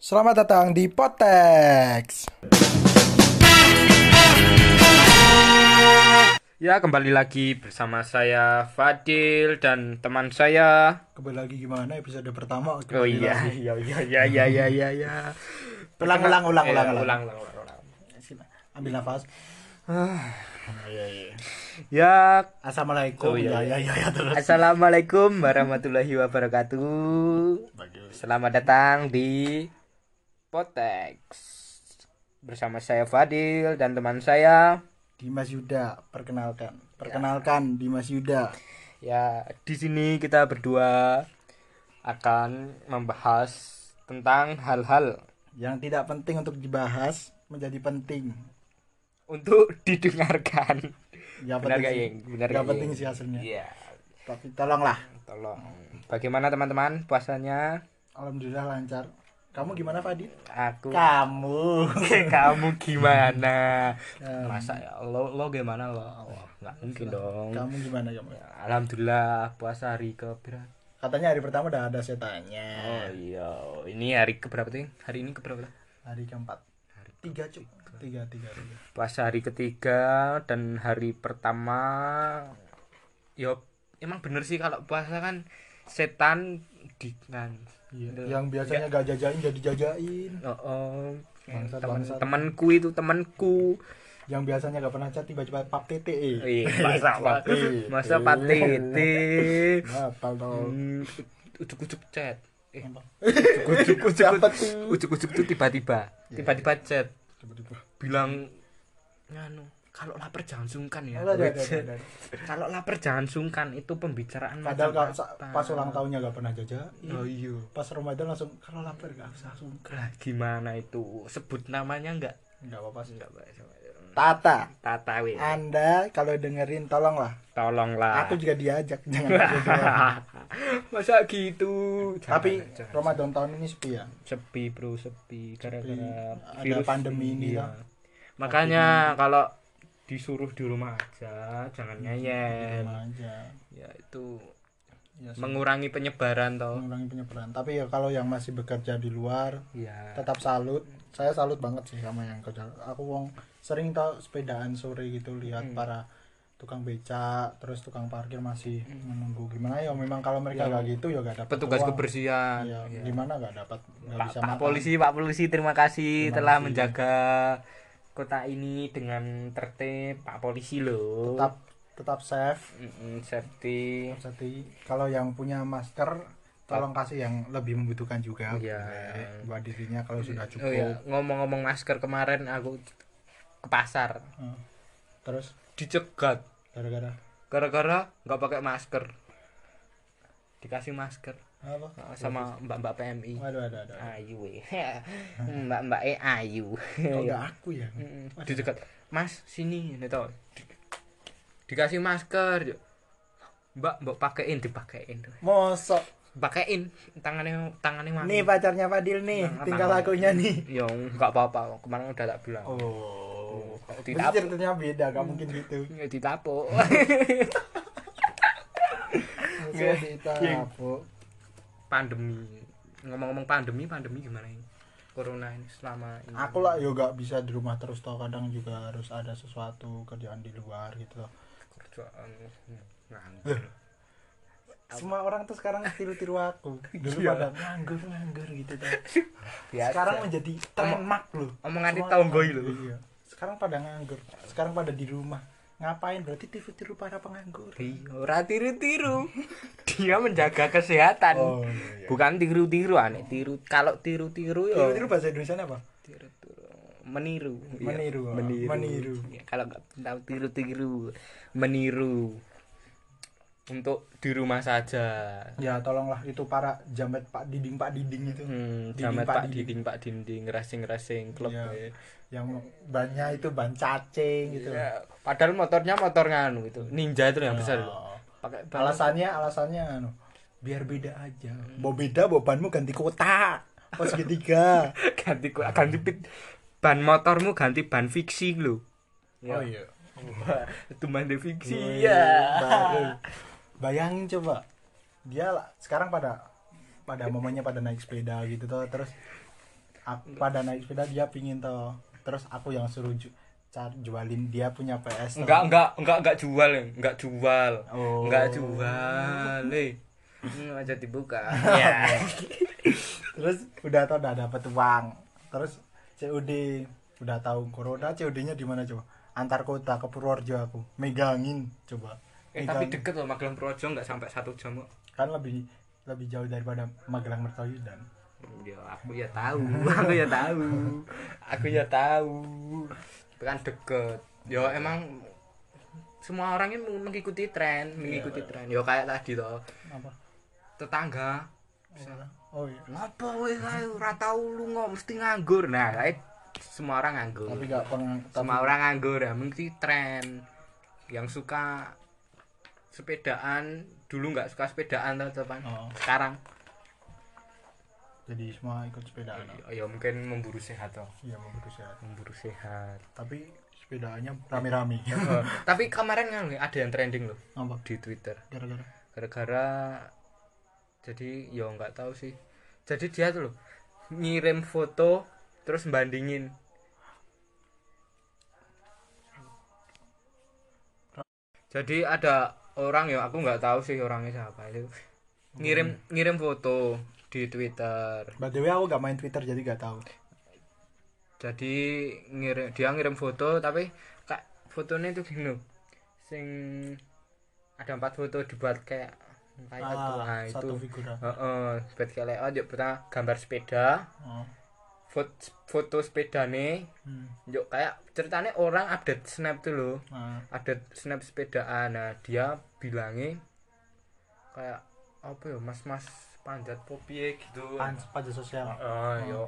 Selamat datang di Potex. Ya, kembali lagi bersama saya Fadil dan teman saya. Kembali lagi gimana episode pertama? Oh iya, lagi. iya, iya, iya, iya, iya, iya, iya. Ulang, ulang, ulang, Eh, ulang, ulang. ulang, ulang, ulang, ulang. Ambil nafas. Iya, iya. Ya, Assalamualaikum. Oh, iya, ya, ya, ya, ya, terus. Assalamualaikum warahmatullahi wabarakatuh. Selamat datang di Potex bersama saya Fadil dan teman saya. Dimas Yuda, perkenalkan. Perkenalkan Dimas Yuda. Ya, di sini kita berdua akan membahas tentang hal-hal Yang tidak penting untuk dibahas menjadi penting. untuk didengarkan. Ya Benar penting gak? Benar Ya gak, penting sih hasilnya. Iya. Tapi tolonglah. Tolong. Bagaimana teman-teman puasanya? Alhamdulillah lancar. Kamu gimana Fadil? Aku. Kamu. Kamu gimana? Kamu. Masa ya lo lo gimana lo? Wah, nggak mungkin dong. Kamu gimana kamu? Alhamdulillah puasa hari ke berapa? Katanya hari pertama udah ada setannya. Oh iya, ini hari ke berapa sih? Hari ini ke berapa? Hari keempat. Tiga cuk. Tiga, tiga, tiga. Puasa hari ketiga dan hari pertama. Yo, emang bener sih kalau puasa kan setan di kan. Iya. Yang biasanya gak jajain jadi jajain. Oh, oh. Bangsat, teman bangsat. temanku itu temanku Yang biasanya gak pernah chat tiba-tiba pap tete. Iya, masa Pap tete. masa patete Apa dong? Hmm, ujuk-ujuk chat eh ujuk-ujuk tuh tiba-tiba tiba-tiba chat Tiba-tiba. bilang nganu kalau lapar jangan sungkan ya ada. kalau lapar jangan sungkan itu pembicaraan Padahal macam apa? pas ulang tahunnya gak pernah jajain. oh iya Pas Ramadan langsung kalau lapar gak usah sungkan. Lah, gimana itu sebut namanya enggak Enggak apa-apa sih. enggak Pak. Tata. Tata weh. Anda kalau dengerin tolonglah. tolonglah Aku juga diajak jangan masa gitu Tapi Jangan, jangan. Ramadan tahun ini sepi ya. sepi bro sepi gara-gara Ada pandemi ini, iya. lah. makanya kalau disuruh di rumah aja jangan aja. ya itu Ya, sih. mengurangi penyebaran toh mengurangi penyebaran. Tapi ya kalau yang masih bekerja di luar ya tetap salut. Saya salut banget sih sama yang kerja. Aku wong sering tau sepedaan sore gitu lihat Hmm. para tukang beca terus tukang parkir masih menunggu gimana ya memang kalau mereka Ya. nggak gitu ya gak dapat petugas uang. kebersihan ya, Ya. gimana nggak dapat nggak Pak, bisa Pak makan. polisi Pak polisi terima kasih Terima telah kasih. menjaga kota ini dengan tertib Pak polisi loh tetap tetap safe. Mm-mm, safety. Jadi kalau yang punya masker tolong kasih yang lebih membutuhkan juga. Iya. buat dirinya kalau sudah cukup. oh ya ngomong-ngomong masker kemarin aku ke pasar. Hmm. terus? Dicegat. Gara-gara? Gara-gara nggak pakai masker. Dikasih masker apa? Uh, sama mbak-mbak PMI waduh ada ada ayu eh. mbak-mbak eh ayu. Nggak aku ya? Mm, dicegat mas sini ini tau Di- dikasih masker mbak mbak pakein dipakein. Mosok. Pakein tangannya tangannya mana nih pacarnya Fadil nih Nah, tinggal tangan. akunya nih. Ya nggak apa-apa. Kemarin udah tak bilang. Oh. Ditapuk ceritanya beda gak mungkin gitu. Ya ditapuk Masa ditapuk pandemi. Ngomong-ngomong pandemi pandemi gimana ini? Corona ini selama ini. Aku lah yo gak bisa di rumah terus tau kadang juga harus ada sesuatu kerjaan di luar gitu loh kerjaan nganggur. Semua orang tuh sekarang tiru-tiru aku. Dulu Iya. pada nganggur nganggur gitu tuh Biasa. sekarang menjadi trademark loh. omongan di tonggo orang- lho iya. sekarang pada nganggur sekarang pada di rumah ngapain berarti tiru-tiru para penganggur Iya, ora tiru-tiru. Dia menjaga kesehatan. oh iya, iya. Bukan tiru-tiru aneh, tiru. Kalau tiru-tiru ya tiru-tiru bahasa Indonesia apa tiru-tiru. Meniru. Iya, Meniru, oh. Meniru. Meniru. Iya, kalau nggak tahu tiru-tiru, meniru. Untuk di rumah saja. ya tolonglah itu para jamet Pak Diding Pak Diding itu Hmm, Dinding, jamet Pak Pak Dinding. Dinding, Pak Dinding, racing-racing klub. Iya. ya. yang bannya itu ban cacing gitu Iya, Padahal motornya motor nganu itu. Ninja itu yang besar. Oh. Pakai ban- alasannya alasannya anu biar beda aja mau beda bebanmu ganti kota pas segitiga ganti ganti pit ban motormu ganti ban fiksi lo oh iya itu ban de fiksi ya. Bayangin coba. Dia lah sekarang pada pada momennya pada naik sepeda gitu tuh terus aku pada naik sepeda dia pingin toh terus aku yang suruh ju- car- jualin dia punya PS toh. enggak enggak enggak enggak jual enggak jual. Oh. enggak jual eh. Hmm, aja dibuka. Ya terus udah tau udah dapet uang. Terus COD udah tahu corona COD-nya di mana coba? Antar kota ke Purworejo aku. Megangin coba eh, tapi Megangin. deket loh Magelang Projo enggak sampai satu jam kok. Kan lebih lebih jauh daripada Magelang Mertoyudan ya aku ya tahu aku ya tahu. Aku ya tahu. Tapi kan deket. Ya emang semua orang ini mengikuti tren mengikuti tren. Ya kayak tadi loh apa? Tetangga. Oh iya. Ngopo wis ayo ora tau lunga mesti nganggur. Nah kayak semua orang nganggur. Tapi gak pernah semua orang nganggur ya mesti tren. Yang suka sepedaan dulu nggak suka sepedaan tuh teman Oh. sekarang. Jadi semua ikut sepedaan. Ya, ya mungkin memburu sehat toh. Iya memburu sehat. Memburu sehat. Tapi sepedaannya rame-rame. Eh, tapi kemarin kan ada yang trending loh apa? di Twitter. Gara-gara? Gara-gara jadi ya nggak tahu sih. Jadi dia tuh loh ngirim foto terus bandingin. Jadi ada orang ya aku nggak tahu sih orangnya siapa. Itu ngirim ngirim foto di Twitter. By the way aku gak main Twitter jadi gak tahu. Jadi ngirim dia ngirim foto tapi kak fotonya itu gini sing ada empat foto dibuat kayak kayak itu. Nah, ah, itu. satu figura. Heeh, buat kayak layout yuk pertama gambar sepeda. Oh. Foto, foto sepeda nih hmm. yuk kayak ceritanya orang update snap tuh loh nah, update snap sepedaan nah dia bilangnya kayak apa ya mas mas panjat popi gitu. Pan pajak sosial. Oh, yo.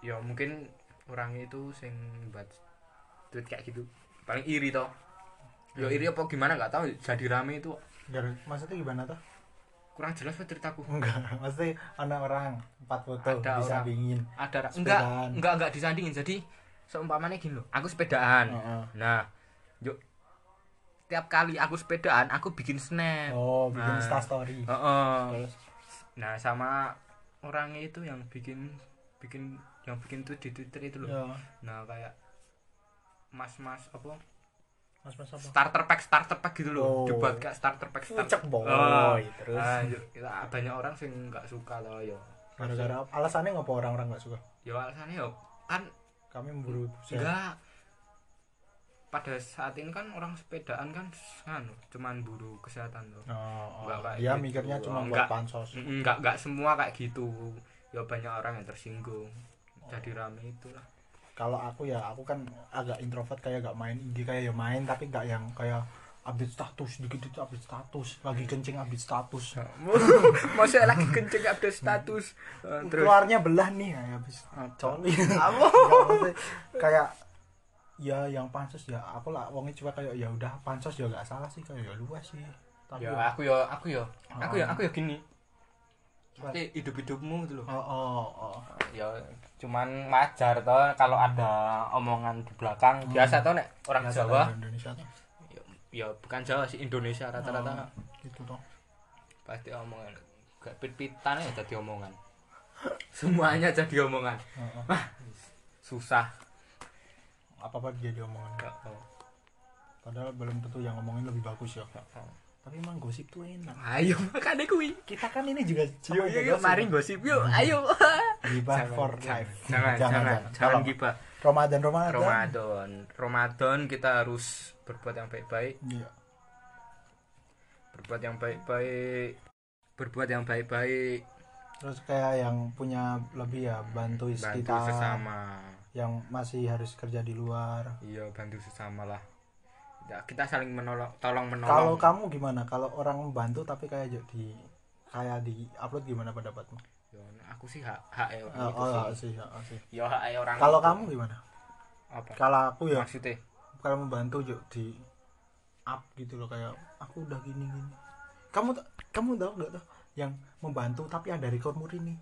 Yo mungkin orangnya itu sing buat tweet kayak gitu. Paling iri toh. Yo iri apa gimana nggak tahu. Jadi rame itu. Maksudnya gimana tuh kurang jelas apa ceritaku. enggak maksudnya anak orang empat foto Ada orang. disambingin Ada Sepedaan. enggak enggak enggak disandingin. Jadi seumpamanya gini loh. Aku sepedaan. Heeh. Nah, yuk tiap kali aku sepedaan aku bikin snap. oh bikin Nah. insta story Heeh. terus Nah, sama orangnya itu yang bikin bikin yang bikin tweet di Twitter itu loh. ya Nah, kayak mas-mas apa mas mas apa? Starter pack starter pack gitu loh. Oh. dibuat kayak starter pack starter Pucek boy. Ah. terus? Ah, yuk, ya, banyak orang sih nggak suka loh yo gara-gara apa? alasannya ngapa orang-orang nggak suka? Yo alasannya yo kan kami memburu enggak. Pada saat ini kan orang sepedaan kan kan cuman buru kesehatan loh oh, oh. Kayak dia gitu. mikirnya cuma Oh, buat enggak. pansos Mm, nggak nggak semua kayak gitu. Ya banyak orang yang tersinggung. Jadi rame itulah kalau aku ya aku kan agak introvert kayak gak main IG kayak ya main tapi gak yang kayak update status dikit itu update status lagi kencing update status. Masa lagi kenceng update status. Eh, terus? Keluarnya belah nih ya habis. Apa? coli maksudnya kayak ya yang pansos ya aku lah wongnya coba kayak ya udah pansos ya gak salah sih kayak ya luas sih. Tapi ya ya, aku ya aku ya aku ya Oh. aku ya gini. Pasti hidup hidupmu gitu loh. Oh oh oh. Ya cuman wajar toh kalau ada omongan di belakang. Biasa toh nek orang Biasa Jawa. Indonesia ya, ya bukan Jawa sih Indonesia rata-rata. Oh, gitu toh. Pasti omongan gak pit-pitan ya jadi omongan. Semuanya jadi omongan. Oh. susah. Apa apa jadi omongan. Gak tahu. padahal belum tentu yang ngomongin lebih bagus ya tapi emang gosip tuh enak. Ayo makanya kuwi kita kan ini juga yuk yuk yuk mari gosip yuk ayo. Gibah for jangan, life. jangan jangan jangan gibah. Ramadan Ramadan. Ramadan Ramadan kita harus berbuat yang baik-baik. Iya. Berbuat yang baik-baik. Berbuat yang baik-baik. Terus kayak yang punya lebih ya bantu bantu kita sesama. yang masih harus kerja di luar. Iya bantu sesama lah ya, kita saling menolong tolong kalau menolong kamu gimana? Kalau orang membantu tapi kayak jadi di kayak di upload gimana pendapatmu? Nah, aku sih hak hak ya oh, itu oh, sih. sih, oh, sih. Yo, hak ya orang kalau kamu gimana? Apa? Kalau aku ya maksudnya? kalau membantu yuk di up gitu loh kayak aku udah gini gini. Kamu kamu tahu nggak tuh yang membantu tapi ada record muri nih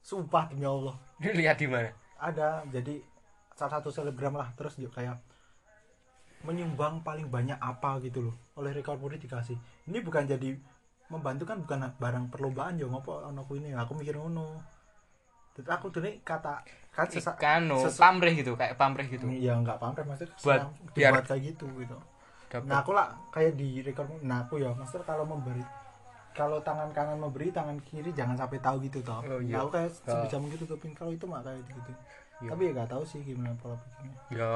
sumpah demi allah. Lihat di mana? Ada jadi salah satu selebgram lah terus yuk kayak menyumbang paling banyak apa gitu loh oleh record muri dikasih ini bukan jadi membantu kan bukan barang perlombaan yo ngopo ono ini aku mikir ngono tapi aku tuh nih kata kan sesa, Ikan no, sesu- pamrih gitu, kayak pamrih gitu. ya nggak pamrih maksudnya Buat- biar- dibuat kayak gitu gitu Dapat. nah aku lah kayak di record nah aku ya maksudnya kalau memberi kalau tangan kanan memberi tangan kiri jangan sampai tahu gitu toh Oh, iya. Nah, aku kayak Oh. sebisa mungkin tutupin kalau itu mah kayak gitu Iya. tapi ya nggak tahu sih gimana pola pikirnya Ya,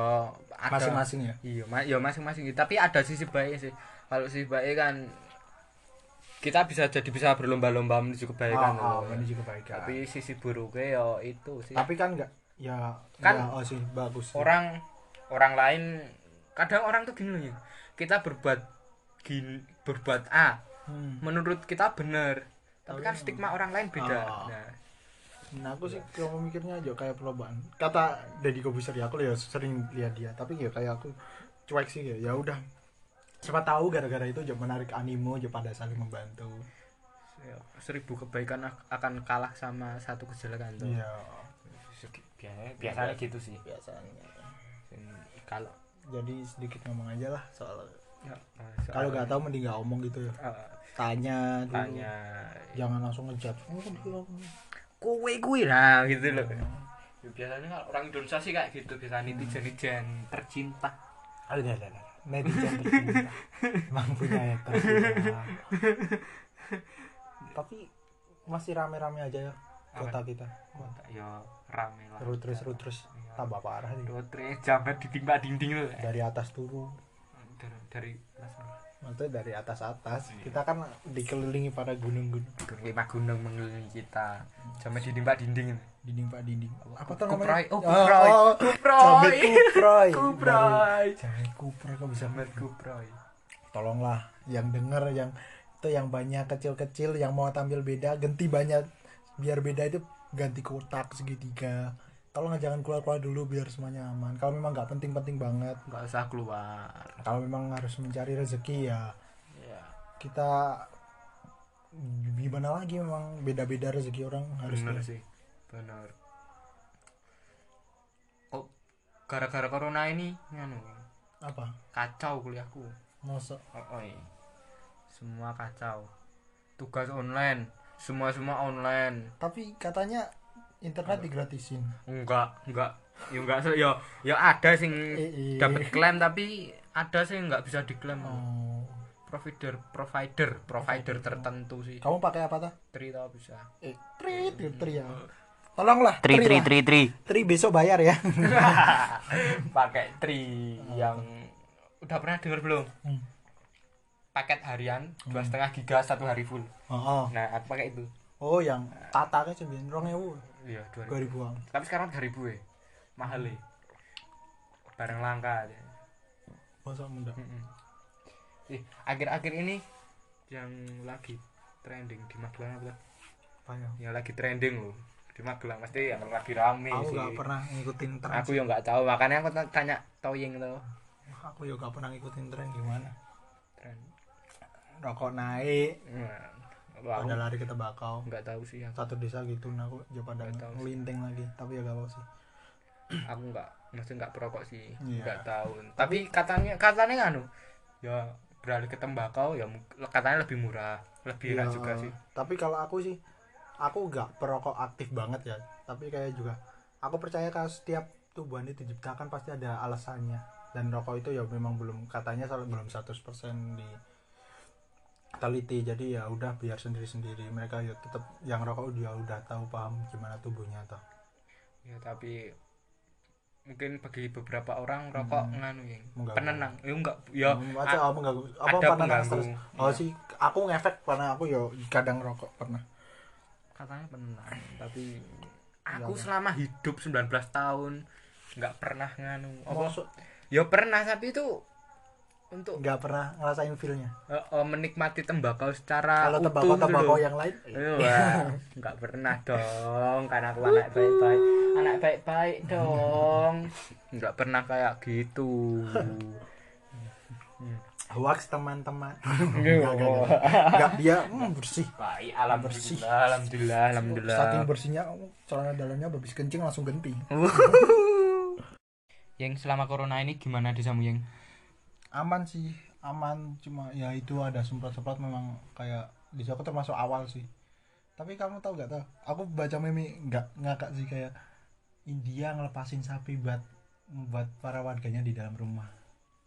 masing-masing ya Iya, ma ya masing-masing. Tapi ada sisi baiknya sih. Kalau sisi baik kan kita bisa jadi bisa berlomba-lomba menuju kebaikan. oh, oh, menuju kebaikan Tapi sisi buruknya ya itu sih. tapi kan nggak ya Kan ya, oh sih bagus sih. orang orang lain kadang orang tuh gini loh ya. Kita berbuat gini berbuat A Hmm. menurut kita benar. Tapi kan stigma orang lain beda. Oh. Nah, Nah aku sih kalau memikirnya aja kayak perlombaan. Kata Deddy Kobuser ya aku ya sering lihat dia, tapi ya kayak aku cuek sih ya. Ya udah. Siapa tahu gara-gara itu aja menarik animo aja pada saling membantu. ya, seribu kebaikan ak- akan kalah sama satu kejelekan tuh. Iya. Biasanya, biasanya gitu sih. Biasanya. Kalau Jadi sedikit ngomong aja lah soal ya, kalau nggak tahu mending nggak omong gitu ya. Eh, Tanya dulu. tanya Jangan langsung ngejat. Oh, kue kue lah gitu loh Ya, biasanya kalau orang Indonesia sih kayak gitu biasanya netizen netizen tercinta Ada ada ada. Netizen tercinta. Emang punya ya tercinta. Tapi masih rame-rame aja ya kota kita. ya rame lah Terus terus terus terus tambah parah nih. Terus terus jamret ditimpa dinding loh Dari atas turun. dari dari atas Maksudnya dari atas atas. Kita kan dikelilingi pada gunung-gunung. lima gunung mengelilingi kita jamret ditimpa dinding Dinding pak dinding. Apa tuh Kuproy. namanya? Oh, kuproy. oh, Kuproy. Jamet kuproy. Kuproy. Jamet kuproy kok bisa jamret kuproy tolonglah yang denger yang itu yang banyak kecil-kecil yang mau tampil beda ganti banyak biar beda itu ganti kotak segitiga tolong jangan keluar-keluar dulu biar semuanya aman. Kalau memang nggak penting-penting banget. Nggak usah keluar. Kalau memang harus mencari rezeki ya ya kita gimana lagi memang beda-beda rezeki orang harus bener sih. Bener kok gara-gara corona ini nganu apa? Kacau kuliahku. Masa? Oh, oh iya. semua kacau. Tugas online. Semua semua online. Tapi katanya internet digratisin. Enggak enggak. Ya enggak so ya ya ada sing Eh, eh. dapat klaim tapi ada sih nggak bisa diklaim. Oh. provider provider provider tertentu sih. Kamu pakai apa tuh tri tau bisa. Eh tri tri, tri ya. Tolonglah tri tri tri tri tri. Besok bayar ya. Pakai tri yang udah pernah dengar belum? Hmm. paket harian dua setengah giga satu hari full. Oh, oh. nah aku pakai itu. Oh yang tata kan sembilan rong ewu iya dua dua ribuan. Tapi sekarang tiga ribu ya. Mahal ya. Barang langka aja. Masa muda? Mm-mm. Ih, akhir-akhir ini yang lagi trending di Magelang apa? Banyak yang lagi trending loh di Magelang. Pasti yang lagi rame aku sih. gak pernah ngikutin tren aku yang nggak tahu makanya aku tanya Toying tuh aku juga gak pernah ngikutin tren gimana? Tren rokok naik. Nah, pada lari ke tembakau nggak tahu sih aku, satu desa gitu nah aku aja pada Nggak ngelinting lagi tapi ya gak apa sih. Aku nggak mesti nggak perokok sih. Iya. nggak tahu. Tapi katanya katanya kan ya beralih ke tembakau ya katanya lebih murah lebih enak Ya, juga sih. Tapi kalau aku sih aku gak perokok aktif banget ya. Tapi kayak juga aku percaya kalau setiap tubuhan itu diciptakan pasti ada alasannya. Dan rokok itu ya memang belum katanya belum 100% di teliti jadi ya udah biar sendiri sendiri mereka ya tetap yang rokok dia udah tahu paham gimana tubuhnya toh. Ya tapi mungkin bagi beberapa orang rokok nganu yang Mengganggu. penenang. Ya enggak ya Macam a- apa mengganggu. Apa ada pengganggu. stres? oh Iya. sih aku ngefek karena aku ya kadang rokok pernah. Katanya penenang tapi Ya, aku apa? selama hidup 19 tahun nggak pernah nganu. Apa? Maksud ya pernah tapi itu untuk nggak pernah ngerasain feelnya. Eh, eh, menikmati tembakau secara kalau tembakau tembakau yang lain Wah, nggak pernah dong, karena aku anak baik-baik, anak baik-baik dong, nggak pernah kayak gitu. hoax teman-teman. Iya. Nggak, dia hmm, bersih. Baik, Bersih. alhamdulillah, alhamdulillah, saking bersihnya celana dalamnya habis kencing langsung ganti Yang selama corona ini gimana di Samu yang? Aman sih aman. Cuma ya itu ada semprot-semprot memang kayak di aku termasuk awal sih. Tapi kamu tahu gak tau aku baca meme nggak ngakak sih kayak India ngelepasin sapi buat buat para warganya di dalam rumah.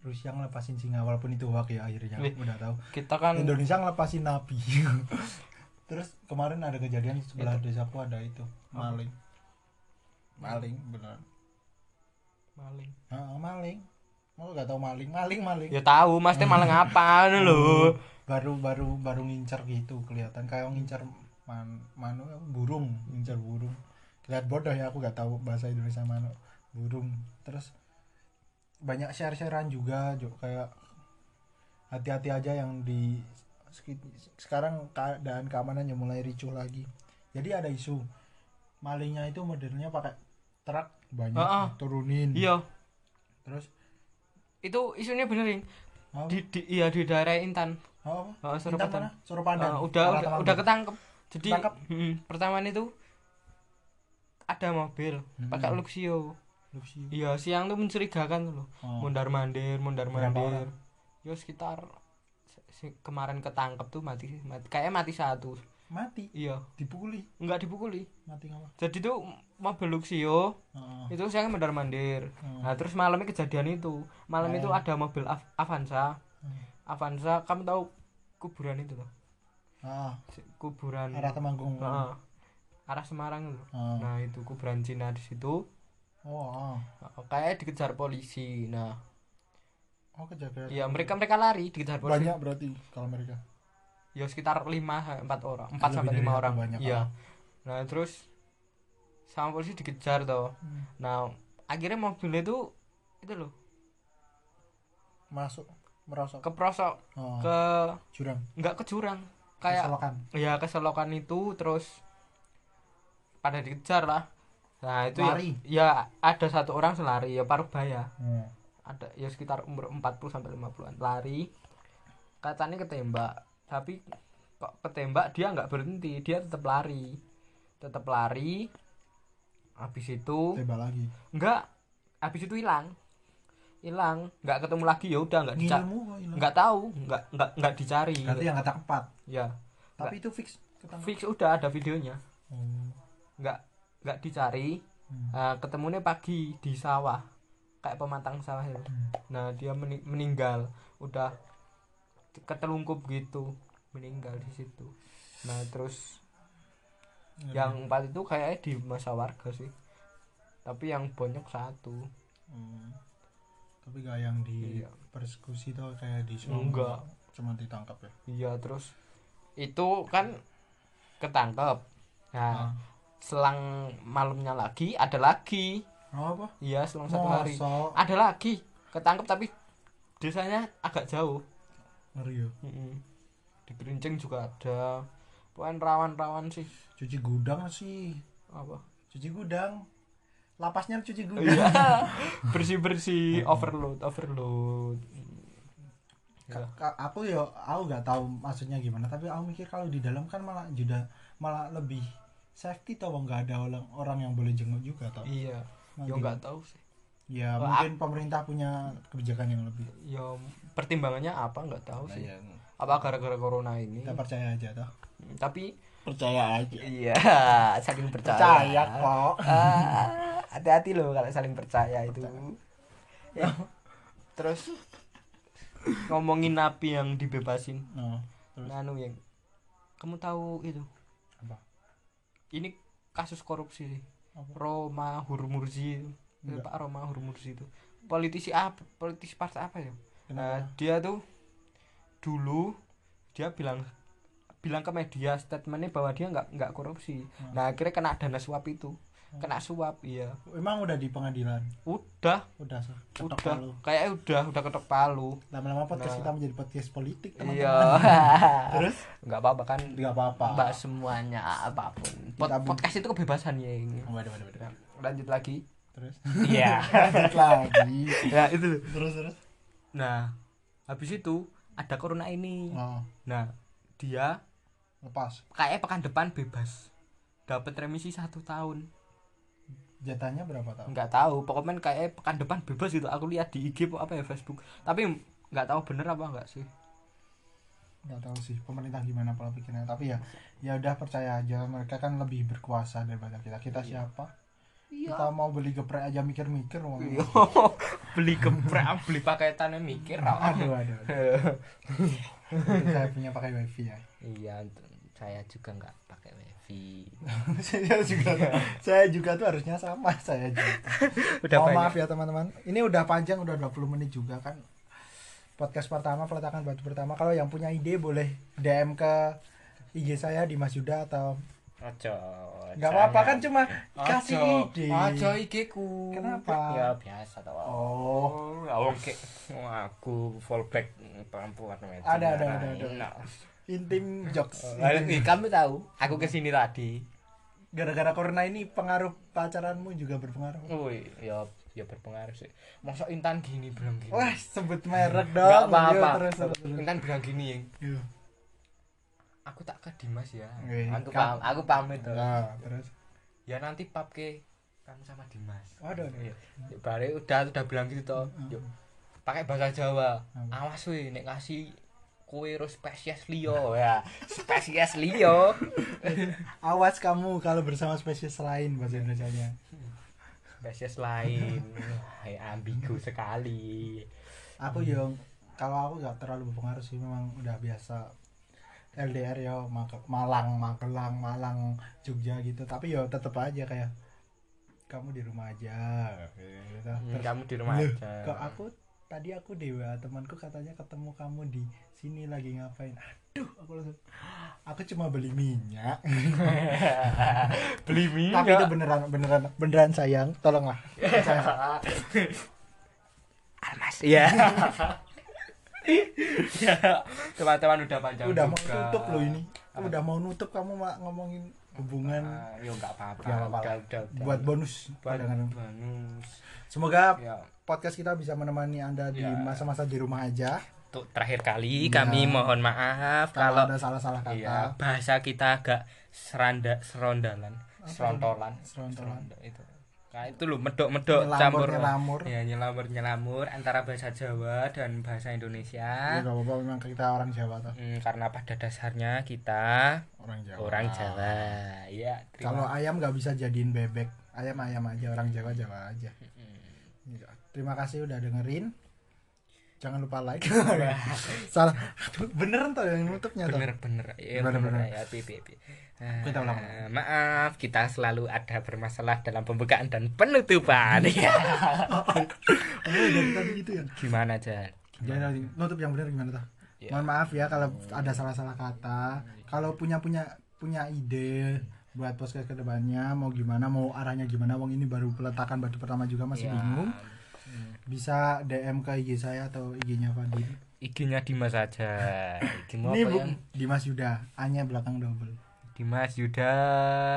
Rusia ngelepasin singa walaupun itu hoax ya akhirnya. Udah tahu. kita kan Indonesia ngelepasin nabi. Terus kemarin ada kejadian di sebelah desaku ada itu maling. Maling benar maling. Ah, maling mau gak tahu maling? Maling maling. Ya tahu mas teh maling apa anu lho baru baru baru ngincar gitu kelihatan. Kayak ngincar man manu burung ngincar burung. Lihat bodoh ya aku gak tahu bahasa Indonesia manu burung. Terus banyak share sharean juga jo. Kayak hati-hati aja yang di sekarang keadaan keamanannya mulai ricuh lagi. Jadi ada isu malingnya itu modelnya pakai truk banyak Heeh. turunin. Iya. Terus itu isunya benerin apa? di, di iya di daerah Intan apa? oh, Intan Suruh? Surupandan. Uh, udah Arah udah, Temanggung. udah ketangkep jadi Ketangkep? mm, pertama itu ada mobil Hmm. pakai Luxio Luxio. iya siang tuh mencurigakan tuh loh Oh. mondar mandir mondar Berapa mandir yo sekitar se- se- kemarin ketangkep tuh mati mati kayaknya mati satu Mati, iya dipukuli. nggak dipukuli Mati ngapa? jadi tuh mobil Luxio Heeh. itu siang mondar mandir Hmm. nah terus malamnya kejadian itu malam Oh. itu ada mobil Av- Avanza Hmm. Avanza kamu tahu kuburan itu loh Ah, Si- kuburan arah Temanggung. Heeh. arah Semarang itu Ah. nah itu kuburan Cina di situ Oh, ah. kayak dikejar polisi nah Oh, kejagaan. ya mereka mereka lari dikejar polisi banyak berarti kalau mereka. Ya sekitar lima empat orang empat Lebih sampai lima orang. Iya. nah terus sama polisi dikejar toh. Hmm. nah akhirnya mobilnya itu itu loh. Masuk merosok keprosok oh, ke jurang. nggak ke jurang. Kayak Keselokan. ya keselokan itu terus pada dikejar lah. Nah itu ya, Lari. ya ada satu orang selari ya paruh baya Oh. ada ya sekitar umur 40 sampai 50-an lari. Katanya ketembak tapi kok ketembak dia nggak berhenti dia tetap lari tetap lari habis itu Tembak lagi. enggak habis itu hilang hilang nggak ketemu lagi ya udah nggak dicari nggak tahu nggak nggak nggak dicari Berarti yang kata empat. ya Tapi itu fix ketangkap. fix udah ada videonya Oh. nggak nggak dicari Hmm. Nah, ketemunya pagi di sawah kayak pematang sawah itu Hmm. nah dia meni- meninggal udah ketelungkup gitu meninggal di situ nah terus Ngeri. yang empat itu kayaknya di masa warga sih tapi yang bonyok satu Hmm. Tapi gak yang di Iya. persekusi tuh kayak di Solo. Enggak. Cuma ditangkap ya. iya terus itu kan ketangkep nah Ah. selang malamnya lagi ada lagi Oh, apa? iya selang satu hari ada lagi ketangkep tapi desanya agak jauh Ngeri ya. Mm-mm. di Gerincing juga ada pokoknya rawan-rawan sih Cuci gudang sih. apa Cuci gudang. Lapasnya cuci gudang. iya bersih bersih overload overload. Ka- ka- aku ya aku nggak tahu maksudnya gimana tapi aku mikir kalau di dalam kan malah juga malah lebih safety tau nggak ada orang orang yang boleh jenguk juga tau iya gitu. nggak tahu sih ya Wah, mungkin pemerintah punya kebijakan yang lebih. Ya pertimbangannya apa? Nggak tahu Nah, sih. ya, apa gara-gara corona ini? Kita percaya aja toh. Hmm, tapi percaya aja. Iya saling percaya. Percaya kok. Ah, hati-hati loh kalau saling percaya itu. Ya. terus ngomongin napi yang dibebasin. No, terus. Yang kamu tahu itu? Apa? Ini kasus korupsi sih. Apa? Roma Hurmurzi Enggak. Pak Roma Hurmurzi itu. Politisi apa politisi partai apa ya? Kenapa? Dia tuh dulu dia bilang bilang ke media statementnya bahwa dia nggak nggak korupsi. Hmm. nah akhirnya kena dana suap itu. Kena suap iya. Emang udah di pengadilan? Udah. Udah sah ketok udah. palu. kayak udah udah ketok palu. Lama-lama podcast Nah. kita menjadi podcast politik teman-teman. Iya. Terus? Nggak apa-apa kan nggak apa-apa. Bahas semuanya apa pun. Pod- podcast itu kebebasan ya ini. Waduh waduh waduh. Lanjut lagi terus? Iya. Lagi. Ya itu. Terus terus? Nah habis itu ada corona ini. Oh. Nah dia lepas. kayak pekan depan bebas. Dapat remisi satu tahun. Jatahnya berapa tahun? Nggak tahu. Pokoknya kayak pekan depan bebas gitu. Aku lihat di IG apa apa ya Facebook. Tapi nggak tahu bener apa enggak sih. Nggak tahu sih pemerintah gimana pola pikirnya. Tapi ya ya udah percaya aja. Mereka kan lebih berkuasa daripada kita. Kita siapa kita mau beli geprek aja mikir-mikir wong. Iya. beli geprek beli paketannya mikir aduh aduh, aduh. saya punya pakai wifi ya. Iya saya juga nggak pakai wifi. Saya juga saya juga tuh harusnya sama saya juga. Udah banyak. maaf ya teman-teman. Ini udah panjang udah 20 menit juga kan. Podcast pertama peletakan batu pertama. Kalau yang punya ide boleh DM ke IG saya di Mas Yuda atau Ojo. nggak apa-apa kan cuma kasih ide Ojo IG-ku. Kenapa? Ya biasa tau. Oh. awong ke oh, aku fallback perempuan wedok. Ada, ada, ada, ada. Nah. intim jokes kamu tahu, aku ke sini tadi. gara-gara corona ini pengaruh pacaranmu juga berpengaruh Woi, ya ya berpengaruh sih. Masa Intan gini bilang gini. wah sebut merek dong apa-apa. Terus, terus, terus. Intan bilang gini, yang Yuk. Aku tak ke Dimas ya. Wih, Aku pam, aku pamit tuh. Nah, terus Ya nanti pap ke kamu sama Dimas. Waduh. Ya, bare udah udah bilang gitu toh. Yuk. Pakai bahasa Jawa. Apa? Awas weh nek ngasih kue ro spesies liyo ya. Spesies liyo. awas kamu kalau bersama spesies lain bahasa Indonesia-nya Spesies lain. Ya, ambigu sekali. aku yang kalau aku nggak terlalu berpengaruh sih memang udah biasa LDR ya Malang Magelang Malang Jogja gitu tapi ya tetep aja kayak kamu di rumah aja gitu. Hmm, Terus, kamu di rumah "Loh, aja. kok aku tadi aku dewa temanku katanya ketemu kamu di sini lagi ngapain aduh aku langsung aku cuma beli minyak Beli minyak. tapi itu beneran beneran beneran sayang tolonglah Almas. Iya. Ya, teman-teman udah panjang udah mau juga. nutup loh ini Apa? udah mau nutup kamu mak ngomongin hubungan Ah, ya enggak apa-apa. Nggak apa-apa. Udah, udah, udah. buat bonus buat bonus. semoga Ya, podcast kita bisa menemani anda di Ya. masa-masa di rumah aja untuk terakhir kali Iya. kami mohon maaf kalau kalau ada salah-salah kata iya, bahasa kita agak seranda serondalan, Apa serontolan, Serontolan. seronda itu. Nah, itu loh medok-medok campur nyelamur. ya nyelamur-nyelamur antara bahasa Jawa dan bahasa ya Indonesia. nggak apa-apa memang kita orang Jawa toh Hmm, karena pada dasarnya kita orang Jawa orang Jawa. Ya, kalau ayam nggak bisa jadiin bebek ayam ayam aja orang Jawa Jawa aja Hmm. Iya. terima kasih udah dengerin jangan lupa like. Salah. Aduh, beneran tuh yang nutupnya tuh bener-bener ya Bener, bener, bener. ya pi, pi, pi. Kita ulang. maaf kita selalu ada bermasalah dalam pembukaan dan penutupan. Ya oh dari tadi gitu ya? Gimana aja Jangan nutup yang benar gimana tuh? Mohon maaf ya kalau ada salah-salah kata. Kalau punya punya punya ide buat podcast ke depannya mau gimana mau arahnya gimana wong ini baru peletakan batu pertama juga masih bingung bisa DM ke IG saya atau IG-nya Fadil. IG-nya Dimas aja. IG ini apa yang Dimas Yuda A-nya belakang double. Dimas Yuda.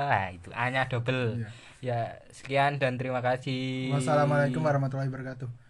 Nah, itu A-nya double. Iya. ya sekian dan terima kasih. Wassalamualaikum warahmatullahi wabarakatuh